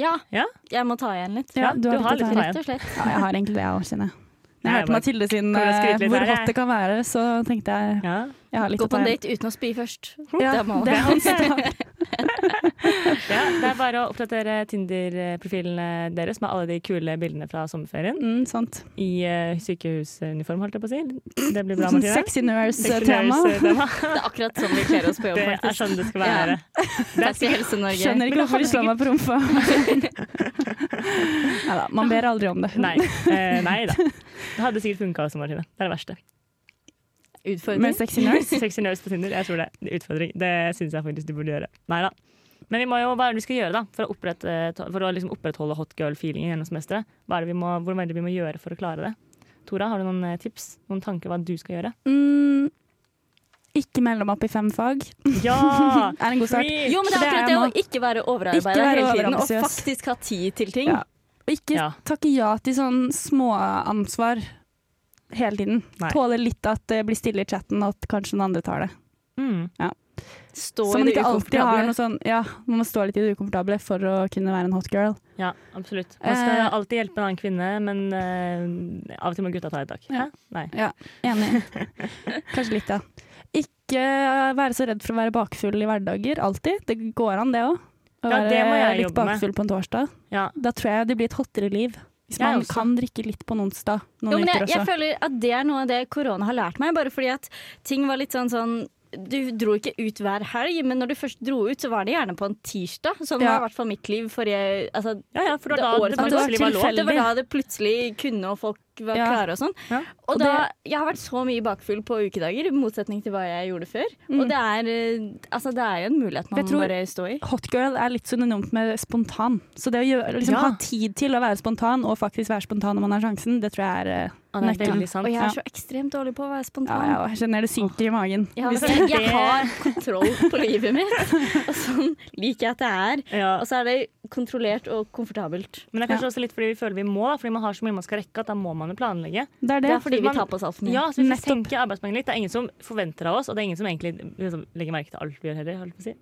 Ja, Ja. jeg må ta igjen litt. Ja, du har å litt ta å ta igjen. Ja, jeg har egentlig det, jeg òg, kjenner jeg. Når jeg hørte Mathilde sin eh, litt hvor hot det kan være, så tenkte jeg Ja. jeg har litt Gå på en date uten å spy først. Ja, Det er målet. er hans ja, Det er bare å oppdatere Tinder-profilene deres med alle de kule bildene fra sommerferien. Mm, sant. I uh, sykehusuniform, holdt jeg på å si. Det blir bra, Mathilde. Martine. sexy nurse-tema. Det er akkurat sånn vi kler oss på jobb, Det er faktisk. sånn det skal være. Takk til Helse-Norge. Skjønner ikke hvorfor de slår meg på rumpa. Neida, man ber aldri om det. Nei. Eh, nei da. Det hadde sikkert funka også, Martine. Det er det verste. Utfordring. Med sexy nurse. Sexy nurse på Tinder, jeg tror det. det utfordring. Det syns jeg faktisk du burde gjøre. Nei da. Men vi må jo, hva er det vi skal gjøre da for å, opprette, for å liksom opprettholde hot girl-feelingen gjennom semesteret? Hva er det vi må, hvor er det vi må gjøre for å klare det? Tora, har du noen eh, tips? Noen tanker hva du skal gjøre? Mm, ikke melde dem opp i fem fag. Ja! Er en god start. Jo, men det er akkurat det å ikke være overarbeida hele tiden, og faktisk ha tid til ting. Ja. Ikke Ja. takke ja til sånn småansvar hele tiden. Nei. Tåle litt at det blir stille i chatten, og at kanskje noen andre tar det. Mm. Stå Så man ikke alltid har noe sånn Ja, man må stå litt i det ukomfortable for å kunne være en hot girl. Ja, absolutt. Man skal Eh. alltid hjelpe en annen kvinne, men eh, av og til må gutta ta et tak. Ja. Nei. Ja, Enig. Kanskje litt, ja. Ikke være så redd for å være bakfull i hverdager, alltid. Det går an, det òg. Å Ja, det må være litt jobbe med. bakfull på en torsdag. Ja. Da tror jeg det blir et hottere liv. Hvis man kan drikke litt på en onsdag. Noen Jo, men jeg, jeg føler at det er noe av det korona har lært meg, bare fordi at ting var litt sånn sånn du dro ikke ut hver helg, men når du først dro ut, så var det gjerne på en tirsdag. Sånn Ja. var i hvert fall mitt liv forrige altså, ja, ja, for det var da året det var var lov. Det var da det plutselig kunne, og folk var klare og sånn. Og Og da, jeg har vært så mye bakfull på ukedager, i motsetning til hva jeg gjorde før. Mm. Og det er, eh, altså, det er jo en mulighet man må bare stå i. Hotgirl er litt synonymt med spontan. Så det å gjøre, liksom, ha tid til å være spontan, og faktisk være spontan når man har sjansen, det tror jeg er er veldig sant. Og jeg er så ekstremt dårlig på å være spontan. ja, jeg kjenner det synker i magen. Ja, Hvis jeg, jeg har kontroll på livet mitt, og sånn liker jeg at det er. Ja. Og så er det kontrollert og komfortabelt. Men det er kanskje også litt fordi vi føler vi må, da, fordi man har så mye man skal rekke at da må man jo planlegge. Det er det. Det er fordi vi tar på oss altfor mye. Ja, så hvis vi senker arbeidsmengden litt, det er ingen som forventer av oss, og det er ingen som egentlig liksom, legger merke til alt vi gjør heller. holdt på å Si.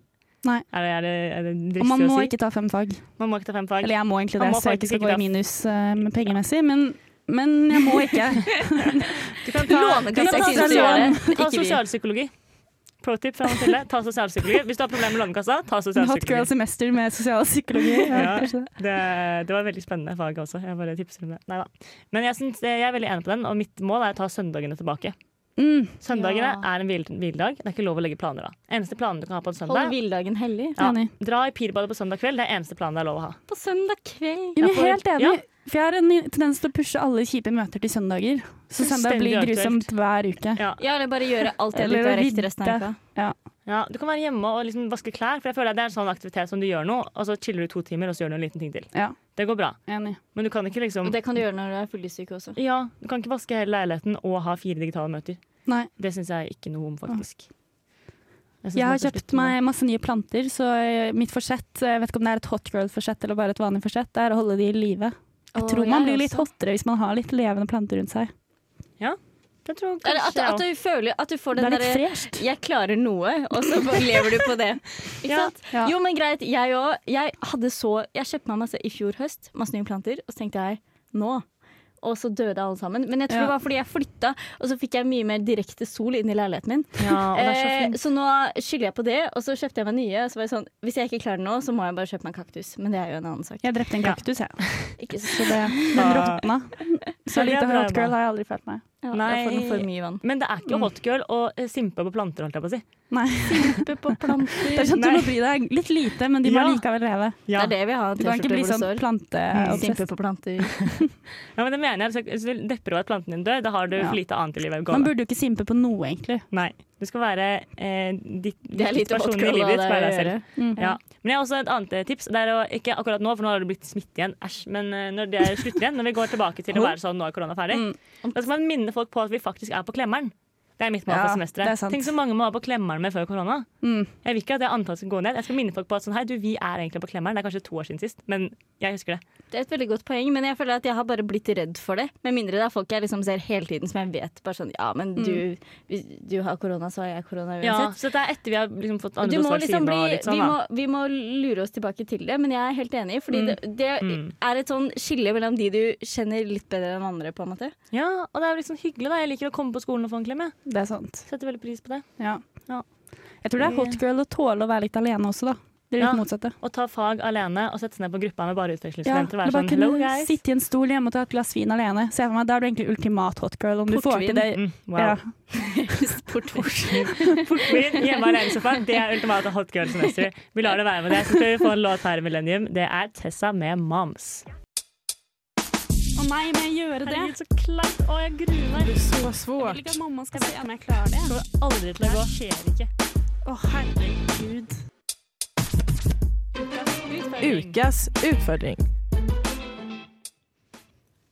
Nei. Er det, er det, er det Og man må si? ikke ta fem fag. Man må ikke ta fem fag. Eller jeg må egentlig det, så jeg ikke skal gå i minus uh, med pengemessig, men, men jeg må ikke. Du kan ta, sosialpsykologi. Pro tip fra Mathilde. Ta sosialpsykologi. Hvis du har problemer med Lånekassa, ta sosialpsykologi. Hot girl semester med sosialpsykologi. Ja, Ja. det. Det, var veldig spennende fag også. Jeg bare tipser om det. Neida. Men jeg, synes, jeg er veldig enig på den, og mitt mål er å ta søndagene tilbake. Mm, Søndagene Ja. er en hvil- hviledag. Det er ikke lov å legge planer da. Eneste planen du kan ha på en Hold søndag hviledagen hellig. ja, Dra i pirbadet på søndag kveld. Det er eneste planen det er lov å ha. På søndag kveld. Jeg Ja, for- helt enig. Ja. For jeg har en tendens til å pushe alle kjipe møter til søndager. Så søndag blir grusomt hver uke. Ja. Ja, eller bare gjøre alt jeg liker rekt resten av uka. Ja, Du kan være hjemme og liksom vaske klær, for jeg føler at det er en sånn aktivitet som du gjør nå, og så chiller du to timer, og så gjør du en liten ting til. Ja, Det går bra. enig. Men du kan ikke liksom Og det kan du gjøre når du er fyllesyk også. Ja, du kan ikke vaske hele leiligheten og ha fire digitale møter. Nei. Det syns jeg ikke noe om, faktisk. Ja. Jeg jeg, har kjøpt meg masse nye planter, så eh, mitt forsett, jeg vet ikke om det er et hot girl-forsett eller bare et vanlig forsett, det er å holde de i live. Jeg tror man blir litt hottere hvis man har litt levende planter rundt seg. Ja, det. Tror jeg at, kanskje jeg at du føler at du får den er derre 'jeg klarer noe', og så lever du på det. Ikke Ja, sant? ja. Jo, men greit. Jeg òg. Jeg hadde så Jeg kjøpte meg masse i fjor høst, masse nye planter, og så tenkte jeg nå. Og så døde alle sammen. Men jeg tror Ja. det var fordi jeg flytta, og så fikk jeg mye mer direkte sol inn i leiligheten min. Ja, og det er så Eh, så nå skylder jeg på det, og så kjøpte jeg meg nye. Så var jeg sånn, Hvis jeg ikke klarer det nå, så må jeg bare kjøpe meg en kaktus. Men det er jo en annen sak. Jeg drepte en kaktus, jeg. Ikke så Så det, den råtna. Så Ja, lite hot girl har jeg aldri følt meg. Ja, Nei. jeg får for mye vann. Men det er ikke hot girl å eh, simpe på planter, holdt jeg på å si. Nei. Simpe på planter. Det er sånn at du må bry deg litt lite, men de må Ja. likevel leve. Det er det vi har. Du kan ikke bli sånn planteobsess. Simpe på planter. Ja, men det mener jeg. Hvis du depper over at planten din dør, da har du Ja. for lite annet i livet. Man burde jo ikke simpe på noe, egentlig. Nei. Du skal være eh, ditt, Det er litt hot personen i girl livet ditt. være deg selv. gjøre. Mm. Ja. Men jeg har også et annet eh, tips. Det er å, ikke akkurat nå, for nå har det blitt smitte igjen. Æsj. Men eh, når det slutter igjen, når vi går tilbake til å være sånn nå er korona ferdig, Mm. da skal man minne folk på at vi faktisk er på klemmeren. Det er mitt mål Ja, for er semesteret. Tenk så mange må ha på klemmeren med før korona. Mm. Jeg vil ikke at det antallet skal gå ned. Jeg skal minne folk på at sånn, hei, du, vi er egentlig på klemmeren. Det er kanskje to år siden sist, men jeg husker det. Det er et veldig godt poeng, men jeg føler at jeg har bare blitt redd for det. Med mindre det er folk jeg liksom ser hele tiden som jeg vet bare sånn Ja, men du, hvis du har korona, så har jeg korona uansett. Ja, så det er etter vi har liksom fått andre liksom bli, og litt sånn, vi, da. må, vi må lure oss tilbake til det, men jeg er helt enig. Fordi Mm. det, det Mm. er et sånn skille mellom de du kjenner litt bedre enn andre. på en måte Ja, og det er sånn hyggelig, da. Jeg liker å komme på skolen og få en klem, jeg. Det er sant. Setter veldig pris på det. Ja. Ja. Jeg tror det er hot girl å tåle å være litt alene også, da. Det er litt Ja. motsatte. Å ta fag alene og sette seg ned på gruppa med bare Ja, utvekslingsstudenter og være bare sånn hello, guys. sitte i en stol hjemme og ta et glass vin alene. Se for meg, Da er du egentlig ultimat hot girl. Om du får til det Mm, wow. ja. Portvin hjemme alene i sofaen, det er ultimate hot girl-semester. Vi lar det være med det. Så skal vi få en låt her i Millennium. Det er Tessa med Moms. Å nei, må jeg gjøre det? Herregud, så kleint. Å, jeg gruer meg. Det er så svårt. Jeg vil ikke at mamma skal se om jeg klarer det. Det kommer aldri til å gå. Det skjer ikke. Å, herregud. Ukas utfordring.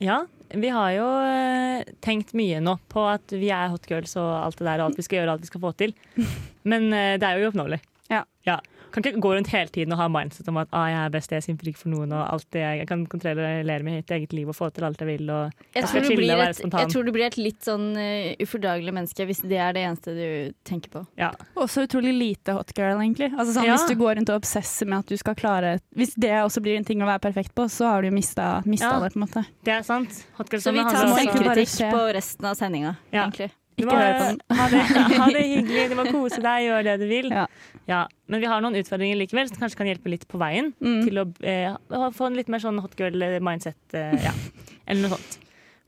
Ja, vi har jo eh, tenkt mye nå på at vi er hot girls og alt det der, og alt vi skal gjøre og alt vi skal få til. Men eh, det er jo uoppnåelig. Ja. Kan ikke gå rundt hele tiden og ha mindset om at ah, jeg er best, jeg er simper ikke for noen, og alt det jeg kan kontrollere mitt eget liv og få til alt jeg vil. Og Jeg Jeg tror, skal du chille blir og være spontan. jeg tror du blir et litt sånn uh, ufordragelig menneske hvis det er det eneste du tenker på. ja. Også utrolig lite hot girl, egentlig. Altså, sånn, Ja. Hvis du går rundt og obsesser med at du skal klare Hvis det også blir en ting å være perfekt på, så har du jo mista, mista Ja. det, på en måte. Det er sant. Hot girl, Så vi tar selvkritikk på resten av sendinga, Ja. egentlig. Ikke må hør på den. ha det, ha det hyggelig, du må kose deg, gjøre det du vil. Ja. Ja, Men vi har noen utfordringer likevel som kanskje kan hjelpe litt på veien. Mm. Til å eh, få en litt mer sånn hot girl-mindset. Eh, ja. Eller noe sånt.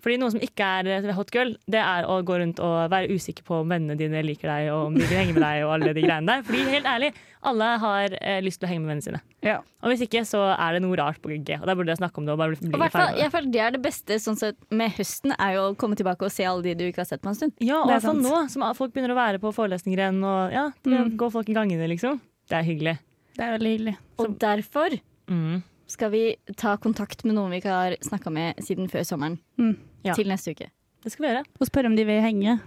Fordi noe som ikke er eh, hot girl, det er å gå rundt og være usikker på om vennene dine liker deg, og om de vil henge med deg, og alle de greiene der. Fordi helt ærlig, alle har eh, lyst til å henge med vennene sine. Ja. Og hvis ikke, så er det noe rart på G. Og da burde jeg snakke om det og bare bli Og fall, jeg føler Det er det beste sånn sett, med høsten, er jo å komme tilbake og se alle de du ikke har sett på en stund. Ja, og sant. nå som folk begynner å være på forelesninger igjen, og ja, det Mm. går folk i gangene, liksom. Det er hyggelig. Det er veldig hyggelig. Og derfor Mm. skal vi ta kontakt med noen vi ikke har snakka med siden før sommeren. Mm. Ja. Til neste uke. Det skal vi gjøre. Og spørre om de vil henge.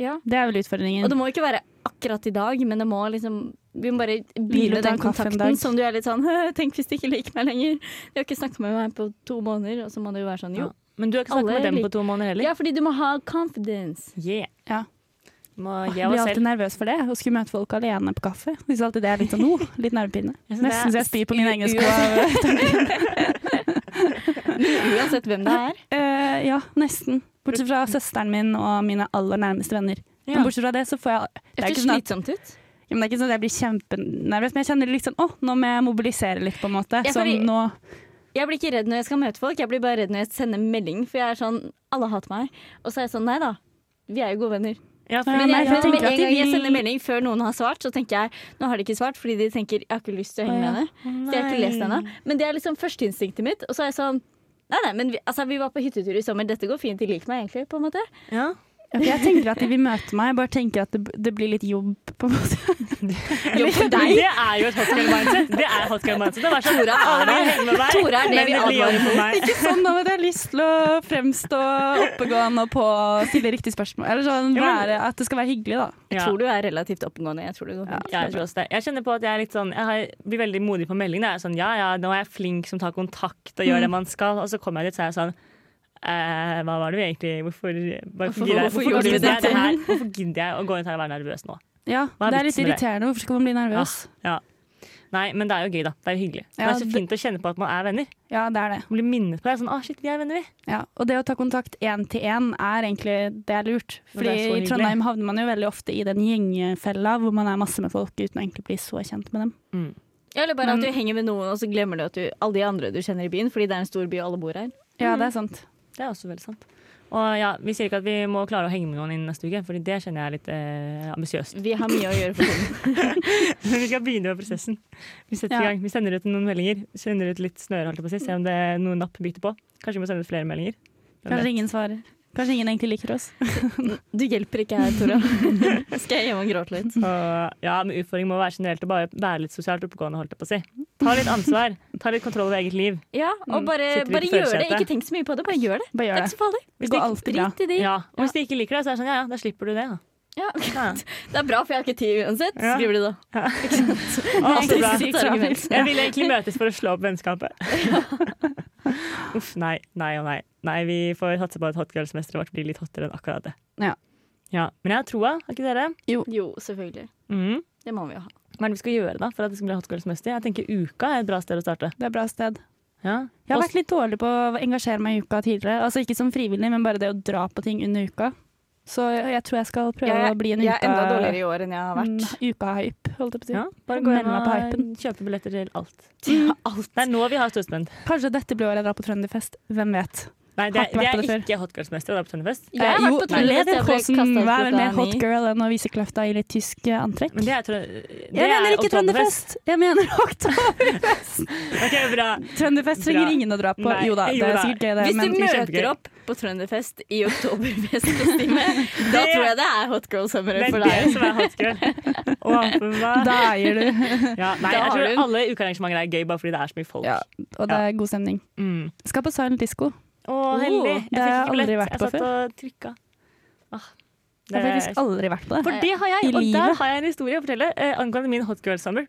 Ja. Det er vel utfordringen. Og det må ikke være akkurat i dag, men det må liksom Vi må bare begynne den kontakten som du er litt sånn Tenk hvis de ikke liker meg lenger. De har ikke snakket med meg på to måneder, og så må det jo være sånn jo. Ja. Men du har ikke snakket med dem på to måneder heller? Ja, fordi du må ha confidence. Yeah. Ja. Må gi Jeg blir alltid selv. nervøs for det. Å skulle møte folk alene på kaffe. Hvis alltid det er litt sånn oh, litt nervepirrende. Er Nesten så jeg spyr på min egne sko. Uansett hvem det er. Uh, ja, nesten. Bortsett fra søsteren min og mine aller nærmeste venner. Ja. Men bortsett fra det så får jeg Det er ikke sånn slitsomt ut. ja, men det er ikke sånn at jeg blir kjempenervøs, men jeg kjenner litt sånn Å, nå må jeg mobilisere litt, på en måte. Ja, Sånn fordi- nå Jeg blir ikke redd når jeg skal møte folk, jeg blir bare redd når jeg sender melding. For jeg er sånn Alle hater meg. Og så er jeg sånn Nei da, vi er jo gode venner. Ja, for Men, jeg, men tenker med at en de gang jeg vil- sender melding før noen har svart, så tenker jeg nå har de ikke svart fordi de tenker jeg har ikke lyst til å henge med henne. Så jeg har ikke lest henne. Men det er liksom førsteinstinktet mitt. Og så er jeg sånn Nei, nei, men vi, altså, vi var på hyttetur i sommer. Dette går fint. De liker meg egentlig, på en måte. Ja. Ja, Jeg tenker at de vil møte meg, jeg bare tenker at det, det blir litt jobb, på en måte. jobb for deg. Det er jo et hot girl mindset. Det er hot girl mindset. Det er sånn, Tora er det. Tora er det vi advarer mot. Ikke sånn da, at jeg har lyst til å fremstå oppegående og på stille riktige spørsmål. Eller sånn være, at det skal være hyggelig, da. Jeg tror du er relativt oppegående. Jeg tror det går fint. Ja, jeg tror også det. Jeg kjenner på at jeg er litt sånn Jeg har, blir veldig modig på melding. Det er sånn, ja, ja, nå er jeg flink som tar kontakt og gjør det man skal. Og så kommer jeg dit, så er jeg sånn eh, Hva var det vi egentlig Hvorfor, hvorfor, gidder jeg- hvorfor vi gidder jeg dette? det her? Hvorfor gidder jeg å gå rundt her og være nervøs nå? Ja, Hva er det er litt irriterende. Hvorfor skal man bli nervøs? Ja. Nei, men det er jo gøy, da. Det er jo hyggelig. Ja, det er så fint å kjenne på at man er venner. Ja, det er det. Man blir minnet på det. Sånn, ah, shit, vi er venner, vi. Ja, og det å ta kontakt én til én er egentlig det er lurt. Fordi det er i. Trondheim havner man jo veldig ofte i den gjengfella hvor man er masse med folk uten å egentlig bli så kjent med dem. Mm. Ja, Eller bare Men- at du henger med noen, og så glemmer du at du alle de andre du kjenner i byen, fordi det er en stor by og alle bor her. Ja, det er sant. Det er også veldig sant. Og ja, Vi sier ikke at vi må klare å henge med noen innen neste uke, Fordi det kjenner jeg er litt eh, ambisiøst. Vi har mye å gjøre for tiden. Men vi skal begynne med prosessen. Vi setter Ja. i gang. Vi sender ut noen meldinger. Sender ut litt snøre, holdt jeg på å si. Se om det er noen napp biter på. Kanskje vi må sende ut flere meldinger. Kanskje ingen svarer. Kanskje ingen egentlig liker oss. Du hjelper ikke her, Tora. Skal jeg hjem og gråte litt? Så, ja, men utfordringen må være generelt å bare være litt sosialt oppegående, holdt jeg på å si. Ta litt ansvar. Ta litt kontroll over eget liv. Ja, og bare, Sitter bare gjør det. Ikke tenk så mye på det, bare gjør det. Bare Det gjør er ikke så farlig. Det går alltid bra. Ja. Ja, og hvis de ikke liker det, så er det sånn ja ja, da slipper du det. Da. Ja. Ja. Det er bra, for jeg har ikke tid uansett, skriver de da. Ja. Ikke sant? Å, bra. Jeg vil egentlig møtes for å slå opp vennskapet. Uff, nei, nei og nei. Nei, Vi får satse på at hotgirl-semesteret vårt blir litt hottere enn akkurat det. Ja. Ja, Men jeg har troa, har ikke dere? Jo, selvfølgelig. Mhm. Det må vi jo ha. Hva er det vi skal gjøre da for at det skal bli hotgirl-semester? Jeg tenker Uka er et bra sted å starte. Det er et bra sted. Ja. Jeg har vært litt dårlig på å engasjere meg i uka tidligere. Altså Ikke som frivillig, men bare det å dra på ting under uka. Så jeg tror jeg skal prøve Jeg, å bli en uka jeg er enda dårligere i år enn jeg har vært. uka-hype, holdt jeg på å si. ja, bare gå inn på og hypen. kjøpe billetter til alt. Til alt. Det er nå vi har storspent. Kanskje dette blir året jeg drar på Trønderfest. Hvem vet? Nei, det, det er ikke hotgirls-mester. Det er på Tønderfest. Jeg har vært på Tønnefest. Hva er vel mer klokka hot ni. girl enn å vise kløfta i litt tysk eh, antrekk? Men det er, det Jeg mener er ikke. Trønderfest! Jeg mener Oktoberfest! okay, bra. Trønderfest trenger ingen å dra på. Nei, Jo da, det er sikkert gøy, det. Hvis du møter opp på Trønderfest i oktoberfestkostyme, da tror jeg det er hot for deg. Det er det som er hotgirl. Da eier du. Ja, nei, Da jeg tror alle ukearrangementer er gøy bare fordi det er så mye folk. Ja, og det er god stemning. Mm. Skal på Silent Disco. Å, heldig. Jeg det har fikk jeg ikke aldri billett. vært Jeg på satt og trykka. Ah, Jeg har faktisk aldri vært på det. For det har jeg, I og der har jeg en historie å fortelle eh, angående min hot girl summer.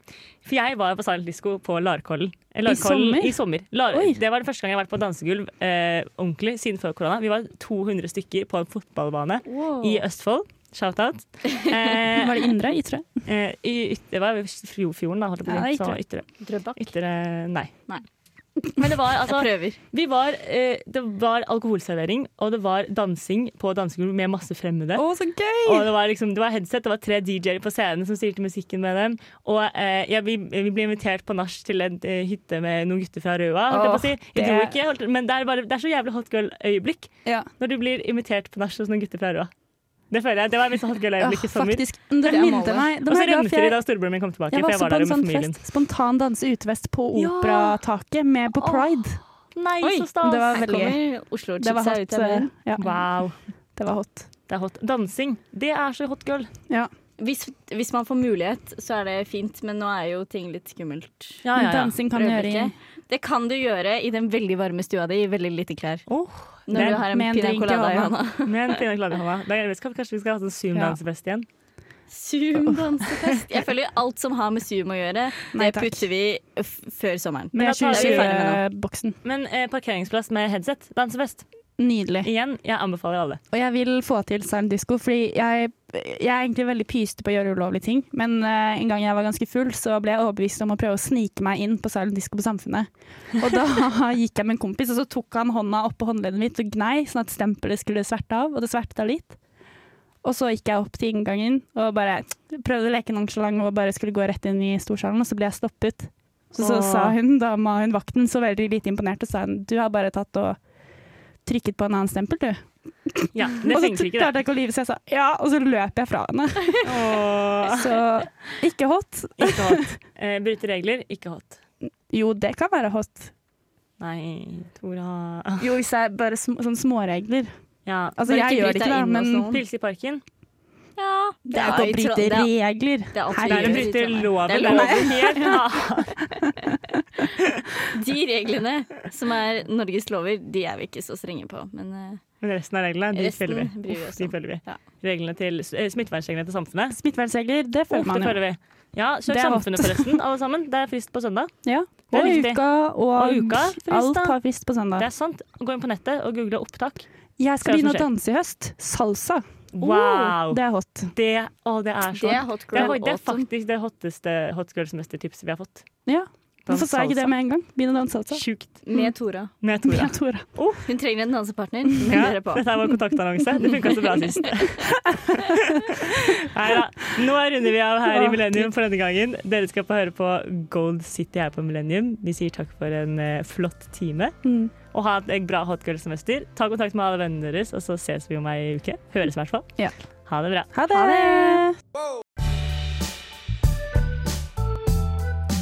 For jeg var på Silent Disco på Larkollen. Eh, Larkollen sommer? I sommer. Lar Oi. det var den første gang jeg har vært på dansegulv eh, ordentlig siden før korona. Vi var 200 stykker på en fotballbane i Østfold. Shout-out. Eh, Var det indre? Ytre? eh, i yt- det var Fjo- fjorden, da. Holdt jeg på å Ja, si. Ytre. ytre. Drøbak. Ytre Nei. Nei. Men det var altså Jeg vi var, eh, det var alkoholservering, og det var dansing på dansegulv med masse fremmede. Å, så gøy! Og det var, liksom, det var headset, det var tre DJ-er på scenen som styrte musikken med dem. Og eh, ja, vi, vi ble invitert på nach til en eh, hytte med noen gutter fra Røa. På si. Det- ikke, holdt, men det er, bare, det er så jævlig hot girl-øyeblikk Ja. når du blir invitert på nach hos noen gutter fra Røa. Det føler jeg, det var et sånn gøy øyeblikk i sommer. faktisk. Det minte meg Og så jeg rømte de da storebroren min kom tilbake, jeg for var jeg også var på der en sånn familien. fest. Spontan danse utevest på Operataket med på pride. Pride. Nei, Oi, så stas! det var veldig gøy. Det var hot. det. eh, Ja, Wow, det var hot. det er hot. Dansing, det er så hot girl. Hvis, hvis man får mulighet, så er det fint, men nå er jo ting litt skummelt. Ja, ja, ja. Dansing kan du gjøre i Det kan du gjøre i den veldig varme stua di i veldig lite klær. Oh, Når det- du har en en pina colada i hånda. med en pina colada i hånda. Kanskje vi skal ha sånn Zoom-dansefest igjen? Zoom-dansefest. Jeg føler alt som har med Zoom å gjøre, Nei, det putter vi f før sommeren. Men Med da tar vi med 2020-boksen. Men eh, parkeringsplass med headset, dansefest. Nydelig. Igjen, jeg anbefaler alle. Og jeg vil få til silent disco, fordi jeg, jeg er egentlig veldig pyste på å gjøre ulovlige ting. Men uh, en gang jeg var ganske full, så ble jeg overbevist om å prøve å snike meg inn på silent disco på Samfunnet. Og da gikk jeg med en kompis, og så tok han hånda opp på håndleddet mitt og gnei, sånn at stempelet skulle sverte av, og det svertet av litt. Og så gikk jeg opp til inngangen og bare prøvde å leke nonchalant og bare skulle gå rett inn i storsalen, og så ble jeg stoppet. Så, så sa hun, dama, hun vakten, så veldig lite imponert, og sa hun, du har bare tatt og trykket på en annen stempel, du. Ja, det og så klarte det. jeg ikke å lyve, så jeg sa ja, og så løp jeg fra henne. Så ikke hot. ikke hot. Eh, bryte regler, ikke hot. Jo, det kan være hot. Nei, Tora Jo, hvis det er bare sm sånne småregler. Ja, Altså, Bare jeg ikke gjør det ikke, da, men noen. Pils i parken. Ja, det er ikke å bryte er- regler. Det er. Å bryte loven. Det er Det lov. er helt annet. De reglene som er Norges lover, de er vi ikke så strenge på. Men Men resten av reglene, de følger vi. Uff, de følger vi. Ja. Reglene til, eh, Smittevernreglene til samfunnet. Smittevernregler, det Uff, føler det man jo. vi. Ja, søk Det. Samfunnet forresten, alle sammen. Det er frist på søndag. Ja. Og uka og, Og uka, frist, alt har frist på Det søndag. er sant. Gå inn på nettet og google opptak. Jeg skal begynne å danse i høst. Salsa. Wow! Det er hot. Det, å, det er så det er hot det er, det er faktisk det hotteste hot Girls Mester-tipset vi har fått. Ja. Hvorfor sa jeg ikke det med en gang? Begynne å danse salsa. Sjukt. Med Tora. Med Tora. Med Tora. Hun trenger en dansepartner. Ja, dette var kontaktannonse. Det funka så bra sist. Nei da. Nå runder vi av her i Millennium for denne gangen. Dere skal få høre på Gold City her på Millennium. Vi sier takk for en eh, flott time. Mm. Og ha et bra Hot Girl-semester. Ta kontakt med alle vennene deres, og så ses vi om ei uke. Høres i hvert fall. Ja. Ha det bra. Ha det!